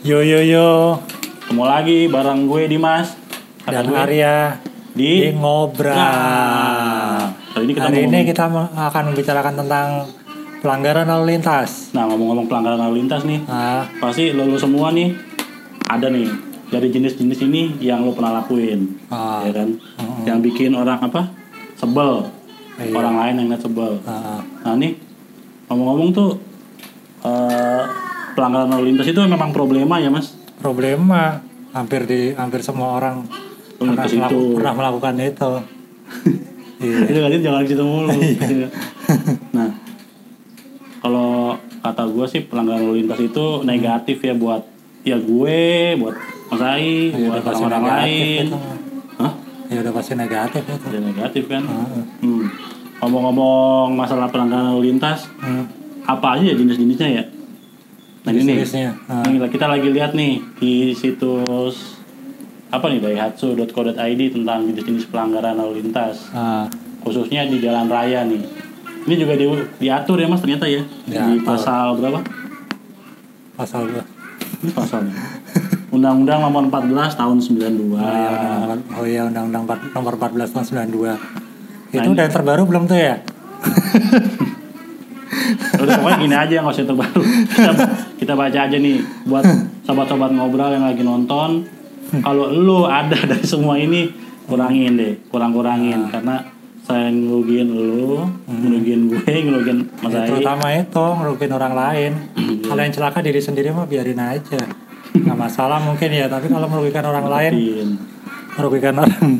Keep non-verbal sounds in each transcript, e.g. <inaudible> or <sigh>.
Yo yo yo. Ketemu lagi bareng gue Dimas. Kata dan gue Arya di di ngobrol. Nah, ini kita Hari ini kita akan membicarakan tentang pelanggaran lalu lintas. Nah ngomong-ngomong pelanggaran lalu lintas nih Nah, Pasti lo, lo semua nih Ada nih Dari jenis-jenis ini yang lo pernah lakuin ah, Ya kan? Mm-mm. Yang bikin orang apa? Sebel. Iya. Orang lain yang ngeliat sebel. Ah, Nah nih Ngomong-ngomong tuh eh, Pelanggaran lalu lintas itu memang problema ya mas problema hampir di hampir semua orang pernah, situ. melaku- pernah melakukan itu. <laughs> iya. itu kan jangan gitu mulu <laughs> nah kalau kata gue sih pelanggaran lalu lintas itu negatif ya buat ya gue buat Mas Ai Ya, buat udah orang-orang lain itu. Hah? Ya udah pasti negatif itu. Ya negatif kan Ah, hmm. ngomong-ngomong masalah pelanggaran lalu lintas hmm. apa aja ya jenis-jenisnya ya nah ini nih Jenis-jenisnya. Ah, Ini kita lagi lihat nih di situs apa nih daihatsu.co.id tentang jenis-jenis pelanggaran lalu lintas ah, khususnya di jalan raya nih. Ini juga di, diatur ya mas ternyata ya di Diatur. pasal berapa? pasal dua. Ini pasalnya. Undang-Undang Nomor 14 Tahun 92. Oh iya, oh iya Undang-Undang empat- Nomor 14 tahun 92. Itu Nah, udah terbaru belum tuh ya? <laughs> Udah pokoknya gini aja nggak usah terbaru. Kita, kita baca aja nih buat sobat-sobat ngobrol yang lagi nonton. Kalau lu ada dari semua ini kurangin deh, kurang-kurangin Nah. karena saya ngerugiin lu, ngerugiin gue, ngerugiin Mas Ya, terutama itu ngerugiin orang lain. Kalau yang celaka diri sendiri mah biarin aja. Nggak masalah mungkin ya, tapi kalau merugikan orang lain, merugikan orang.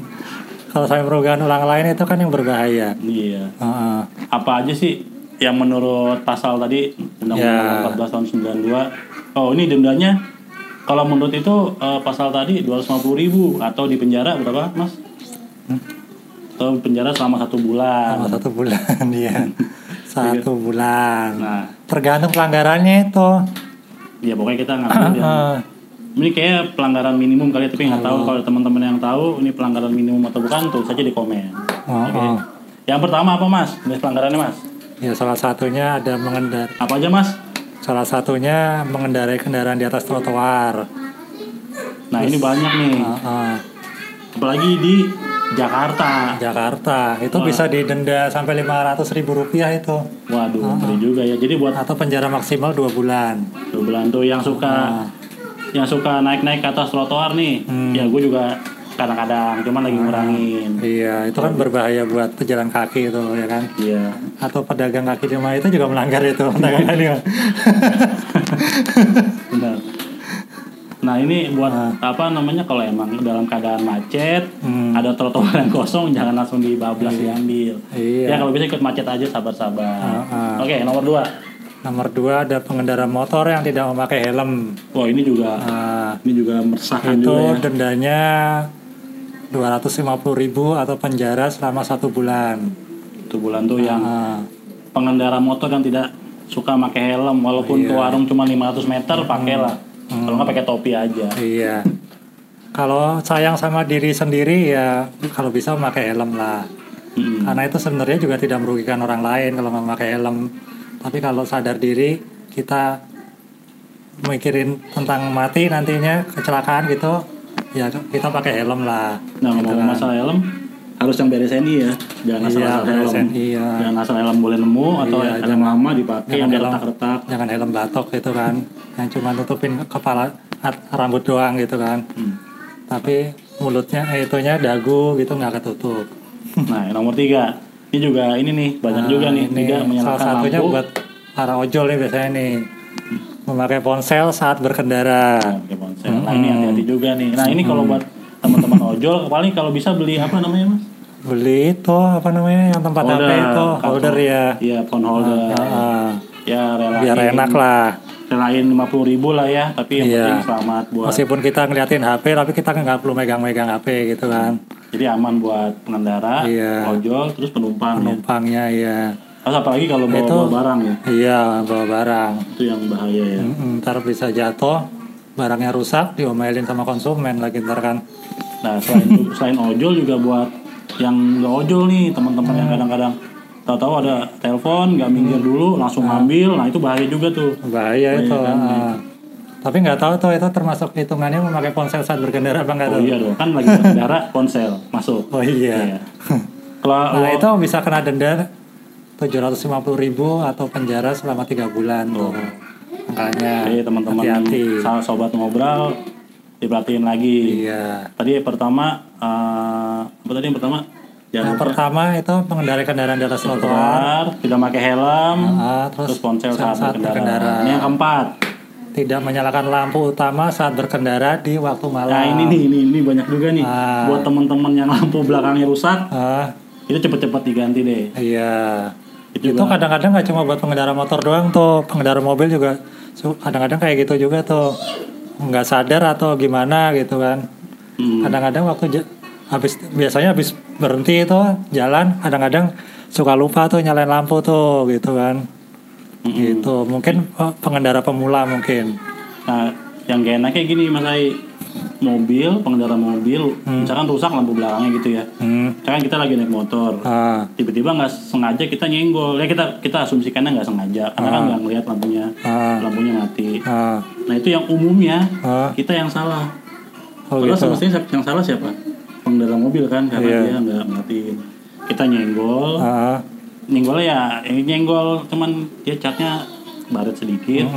kalau saya merugikan orang lain itu kan yang berbahaya. Iya. Heeh. apa aja sih yang menurut pasal tadi Undang-Undang Ya. 14 tahun 92 oh ini dendanya kalau menurut itu eh, pasal tadi 250 ribu atau di penjara berapa mas Hmm? atau penjara selama satu bulan Sama satu bulan dia. <laughs> Satu bulan. nah Tergantung pelanggarannya itu. ya pokoknya kita ngambil yang ini kayak pelanggaran minimum kali ya, tapi nggak tahu Oh. kalau teman-teman yang tahu ini pelanggaran minimum atau bukan tuh saja di komen Oh, Oke. oh. yang pertama apa mas jenis pelanggarannya mas Ya salah satunya ada mengendar. apa aja mas Salah satunya mengendarai kendaraan di atas trotoar. nah ini banyak nih Heeh. apalagi di Jakarta Jakarta itu Wah. bisa didenda sampai 500 ribu rupiah itu Waduh, ngeri juga ya. Jadi buat atau penjara maksimal dua bulan. dua bulan tuh yang suka Ah. yang suka naik-naik ke atas trotoar nih, Hmm. ya gue juga kadang-kadang cuman lagi ngurangin. Iya, itu kan berbahaya buat pejalan kaki itu ya kan. Iya. Atau pedagang kaki lima itu juga melanggar itu pedagang kaki lima. <laughs> Benar. Nah ini buat Ah. apa namanya kalau emang dalam keadaan macet, Hmm. ada trotoar yang kosong, jangan langsung dibablas diambil. Iya. Ya kalau bisa ikut macet aja sabar-sabar. Ah, ah. Oke nomor dua. Nomor dua ada pengendara motor yang tidak memakai helm. Wah ini juga Nah, ini juga meresahkan itu juga ya. dendanya 250 ribu atau penjara selama satu bulan. Itu bulan tuh yang Ah, pengendara motor yang tidak suka pakai helm walaupun ke Iya. warung cuma 500 meter pakailah kalau nggak pakai topi aja iya. Kalau sayang sama diri sendiri ya kalau bisa memakai helm lah. Mm-mm. Karena itu sebenarnya juga tidak merugikan orang lain kalau nggak pakai helm. Tapi kalau sadar diri kita mikirin tentang mati nantinya kecelakaan gitu, ya kita pakai helm lah. nah Gitu ngomong kan. masalah helm harus yang BRSNI ya jangan asal Iya, asal helm iya. jangan asal helm boleh nemu atau Iya, helm jangan- lama dipakai yang helm. retak-retak Jangan helm batok gitu kan, yang cuma nutupin kepala rambut doang gitu kan. Hmm. Tapi mulutnya, eh, itunya dagu gitu nggak ketutup. nah yang nomor tiga ini juga ini nih banyak Nah, juga nih ini salah menyalakan satunya lampu buat para ojol nih biasanya nih memakai ponsel saat berkendara. Nah, Nah ini hati-hati juga nih. Nah ini kalau buat teman-teman ojol, paling kalau bisa beli apa namanya mas? Beli itu apa namanya yang tempat HP itu kartu. holder ya. Iya phone holder. Ah, Ya relain. biar enak lah. Relain 50 ribu lah ya, tapi yang Iya. penting selamat buat. Meskipun kita ngeliatin HP tapi kita nggak perlu megang-megang HP gitu kan. Jadi aman buat pengendara, Iya. ojol, terus penumpang. ya. Penumpangnya ya. Terus apalagi kalau bawa, Itu- bawa barang ya, Iya bawa barang. itu yang bahaya ya. Mm-mm, Ntar bisa jatuh, barangnya rusak, diomelin sama konsumen lagi ntar kan. Nah selain selain ojol juga buat yang nggak ojol nih teman-teman yang kadang-kadang tahu-tahu ada telepon nggak minggir dulu langsung ngambil nah itu bahaya juga tuh Bahaya itu. kan, ah. Tapi nggak tahu tuh itu termasuk hitungannya memakai ponsel saat berkendara apa nggak Oh iya dong, kan lagi berkendara ponsel masuk. Oh iya. Iya. <laughs> Kalau Nah itu bisa kena denda 750.000 ribu atau penjara selama tiga bulan tuh. Makanya Jadi teman-teman sobat ngobrol diperhatiin lagi. Iya. Tadi pertama eh, apa tadi yang pertama? Jangan Yang lupa pertama itu mengendarai kendaraan di atas trotoar. tidak pakai helm, Ah, terus, terus ponsel saat, saat berkendara. berkendara. Ini yang keempat. Tidak menyalakan lampu utama saat berkendara di waktu malam. Nah ini nih, ini, ini banyak juga nih. Ah. Buat teman-teman yang lampu belakangnya rusak, Ah, itu cepet-cepet diganti deh. iya. Itu Itu juga. kadang-kadang nggak cuma buat pengendara motor doang tuh, pengendara mobil juga kadang-kadang kayak gitu juga tuh. Nggak sadar atau gimana gitu kan. Hmm. Kadang-kadang waktu ja- habis biasanya habis berhenti itu jalan, kadang-kadang suka lupa tuh nyalain lampu tuh gitu kan. Mm-mm. Gitu. Mungkin oh, pengendara pemula mungkin. Nah, yang gak enak kayak gini Mas Ai. Mobil, pengendara mobil, misalkan rusak lampu belakangnya gitu ya. Hmm. Misalkan kita lagi naik motor, Ah, tiba-tiba nggak sengaja kita nyenggol. Ya kita kita asumsikannya nggak sengaja, karena kan nggak ngeliat lampunya, ah, lampunya mati. ah, Nah itu yang umumnya ah. kita yang salah. Oh Padahal gitu. semestinya yang salah siapa? Pengendara mobil kan, karena Iya. dia nggak matiin. Kita nyenggol, Ah, nyenggol ya, ini nyenggol cuman dia catnya baret sedikit.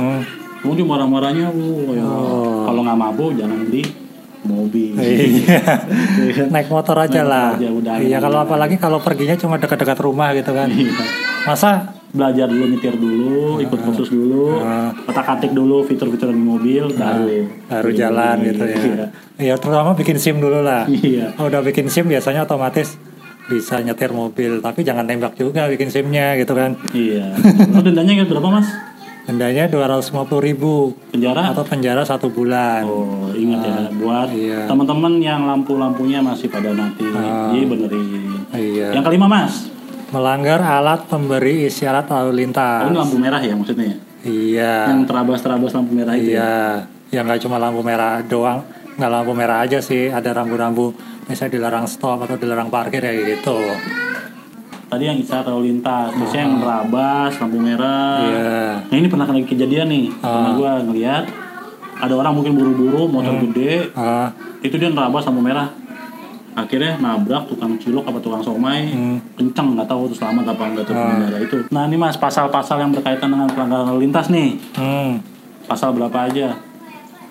Mm. Kemudian marah-marahnya, "Wuh, ya, Oh. kalau nggak mabuk jangan beli mobil. <laughs> Iya. Naik motor aja Naik lah. aja, udah. iya kalau apalagi kalau perginya cuma dekat-dekat rumah gitu kan. Iya. Masa Belajar dulu nyetir dulu, ikut kursus dulu, Ah. otak-atik dulu fitur-fitur di mobil, baru baru jalan gitu ya. Iya. Iya terutama bikin SIM dulu lah. Iya. Udah bikin SIM biasanya otomatis bisa nyetir mobil, tapi jangan tembak juga bikin SIM-nya gitu kan. Iya. <laughs> Lo dendanya berapa mas? Dendanya 250.000 ribu Penjara? atau penjara satu bulan. Oh ingat ya, buat iya. teman-teman yang lampu-lampunya masih pada mati, Ah. jadi benerin. Iya. Yang kelima mas, Melanggar alat pemberi isyarat lalu oh, lintas. ini lampu merah ya maksudnya? ya? Iya. Yang terabas-terabas lampu merah itu. ya? Iya, ya nggak cuma lampu merah doang, nggak lampu merah aja sih, ada rambu-rambu misalnya dilarang stop atau dilarang parkir ya gitu. Tadi yang isyarat lalu lintas, terus yang terabas lampu merah. Ah. Pernah kali kejadian nih, sama Ah. gue ngeliat ada orang mungkin buru-buru motor gede, Ah, itu dia nerabas lampu merah. Akhirnya nabrak tukang cilok apa tukang somai, Hmm. kenceng nggak tahu tuh selamat apa enggak tuh pengendara itu. Nah ini mas pasal-pasal yang berkaitan dengan pelanggaran lalu lintas nih, hmm, pasal berapa aja?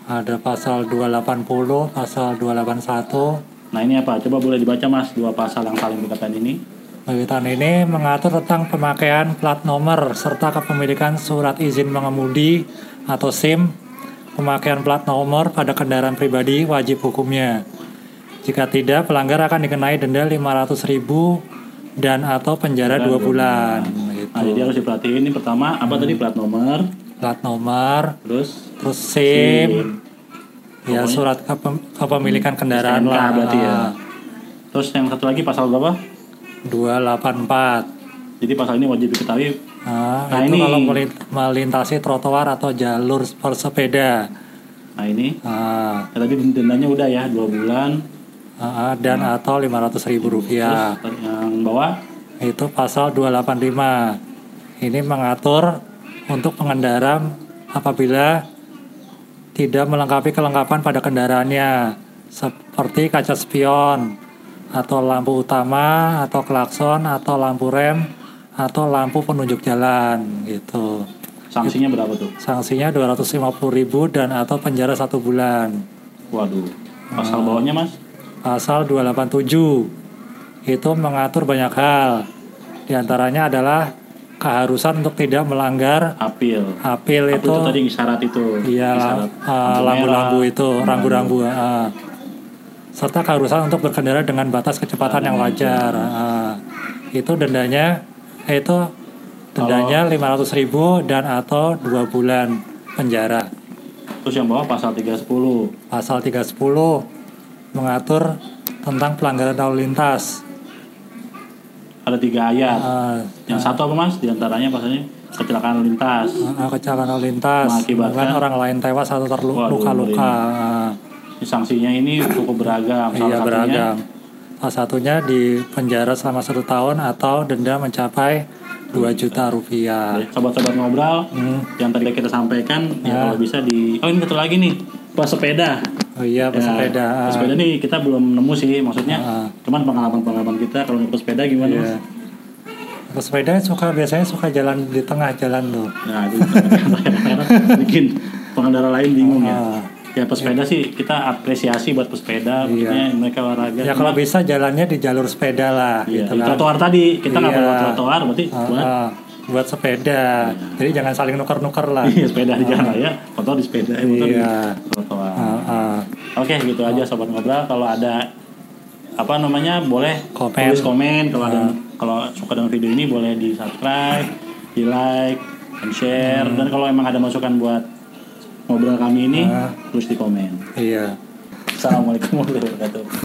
ada pasal 280, pasal 281. Nah ini apa? Coba boleh dibaca mas dua pasal yang saling berkaitan ini. Berkaitan ini mengatur tentang pemakaian plat nomor serta kepemilikan surat izin mengemudi atau SIM. Pemakaian plat nomor pada kendaraan pribadi wajib hukumnya. Jika tidak, pelanggar akan dikenai denda 500.000 dan atau penjara dua bulan. Gitu. Nah jadi harus diperhatiin ini pertama apa tadi plat nomor, Plat nomor, terus terus SIM, ya Pokoknya- surat kepem- kepemilikan kendaraan lah. berarti ya. Terus yang satu lagi pasal berapa? 284. Jadi pasal ini wajib diketahui. Nah, Nah, itu ini- kalau melin- melintasi trotoar atau jalur bersepeda. Nah ini, Nah, ya, tadi dendanya udah ya dua bulan. ah, dan atau 500 ribu rupiah. Terus yang bawah Itu pasal 285. Ini mengatur untuk pengendara apabila tidak melengkapi kelengkapan pada kendaraannya seperti kaca spion atau lampu utama atau klakson atau lampu rem atau lampu penunjuk jalan gitu. sanksinya berapa tuh? Sanksinya 250.000 dan atau penjara satu bulan. Waduh. Pasal bawahnya mas? Pasal 287 itu mengatur banyak hal. Di antaranya adalah keharusan untuk tidak melanggar Apil. apil Apil itu, itu tadi isyarat itu. iya lampu lampu-lampu itu, rambu-rambu. ah. Serta keharusan untuk berkendara dengan batas kecepatan yang wajar. ah. itu dendanya eh, itu dendanya 500.000 dan atau dua bulan penjara. Terus yang bawah pasal 310. Pasal 310 mengatur tentang pelanggaran lalu lintas. Ada tiga ayat. Ah, Yang satu apa mas? Di antaranya pasalnya kecelakaan lalu lintas. ah, kecelakaan lalu lintas, Mengakibatkan- orang lain tewas atau terluka-luka. Sanksinya ini cukup beragam. Salah iya satunya beragam. Salah satunya di penjara selama satu tahun atau denda mencapai 2 juta rupiah. sobat-sobat ngobrol Hmm. yang tadi kita sampaikan ya Ah. kalau bisa di oh ini satu lagi nih pesepeda Oh iya, Ya, pesepeda. Ah. pesepeda nih kita belum nemu sih maksudnya Ah. cuman pengalaman-pengalaman kita kalau naik pesepeda gimana Iya. Mas? Pesepeda suka biasanya suka jalan di tengah jalan tuh. nah itu <laughs> bikin pengendara lain bingung ya Ah. Ya pesepeda sih kita apresiasi buat pesepeda maksudnya mereka olahraga Ya Cuma- kalau bisa jalannya di jalur sepeda lah iya, gitu di kan. trotoar tadi kita nggak Iya. bawa trotoar berarti Ah, buat ah. buat sepeda. Jadi jangan saling nuker-nuker lah. iya sepeda di jalan ya motor di sepeda eh, motor Iya. di trotoar Ah, ah. Oke gitu aja sobat ngobrol kalau ada apa namanya boleh Komen. tulis komen kalau ada kalau suka dengan video ini boleh di subscribe, di like, dan share dan kalau emang ada masukan buat ngobrol kami ini Ah. tulis di komen. Iya. Assalamualaikum warahmatullahi wabarakatuh.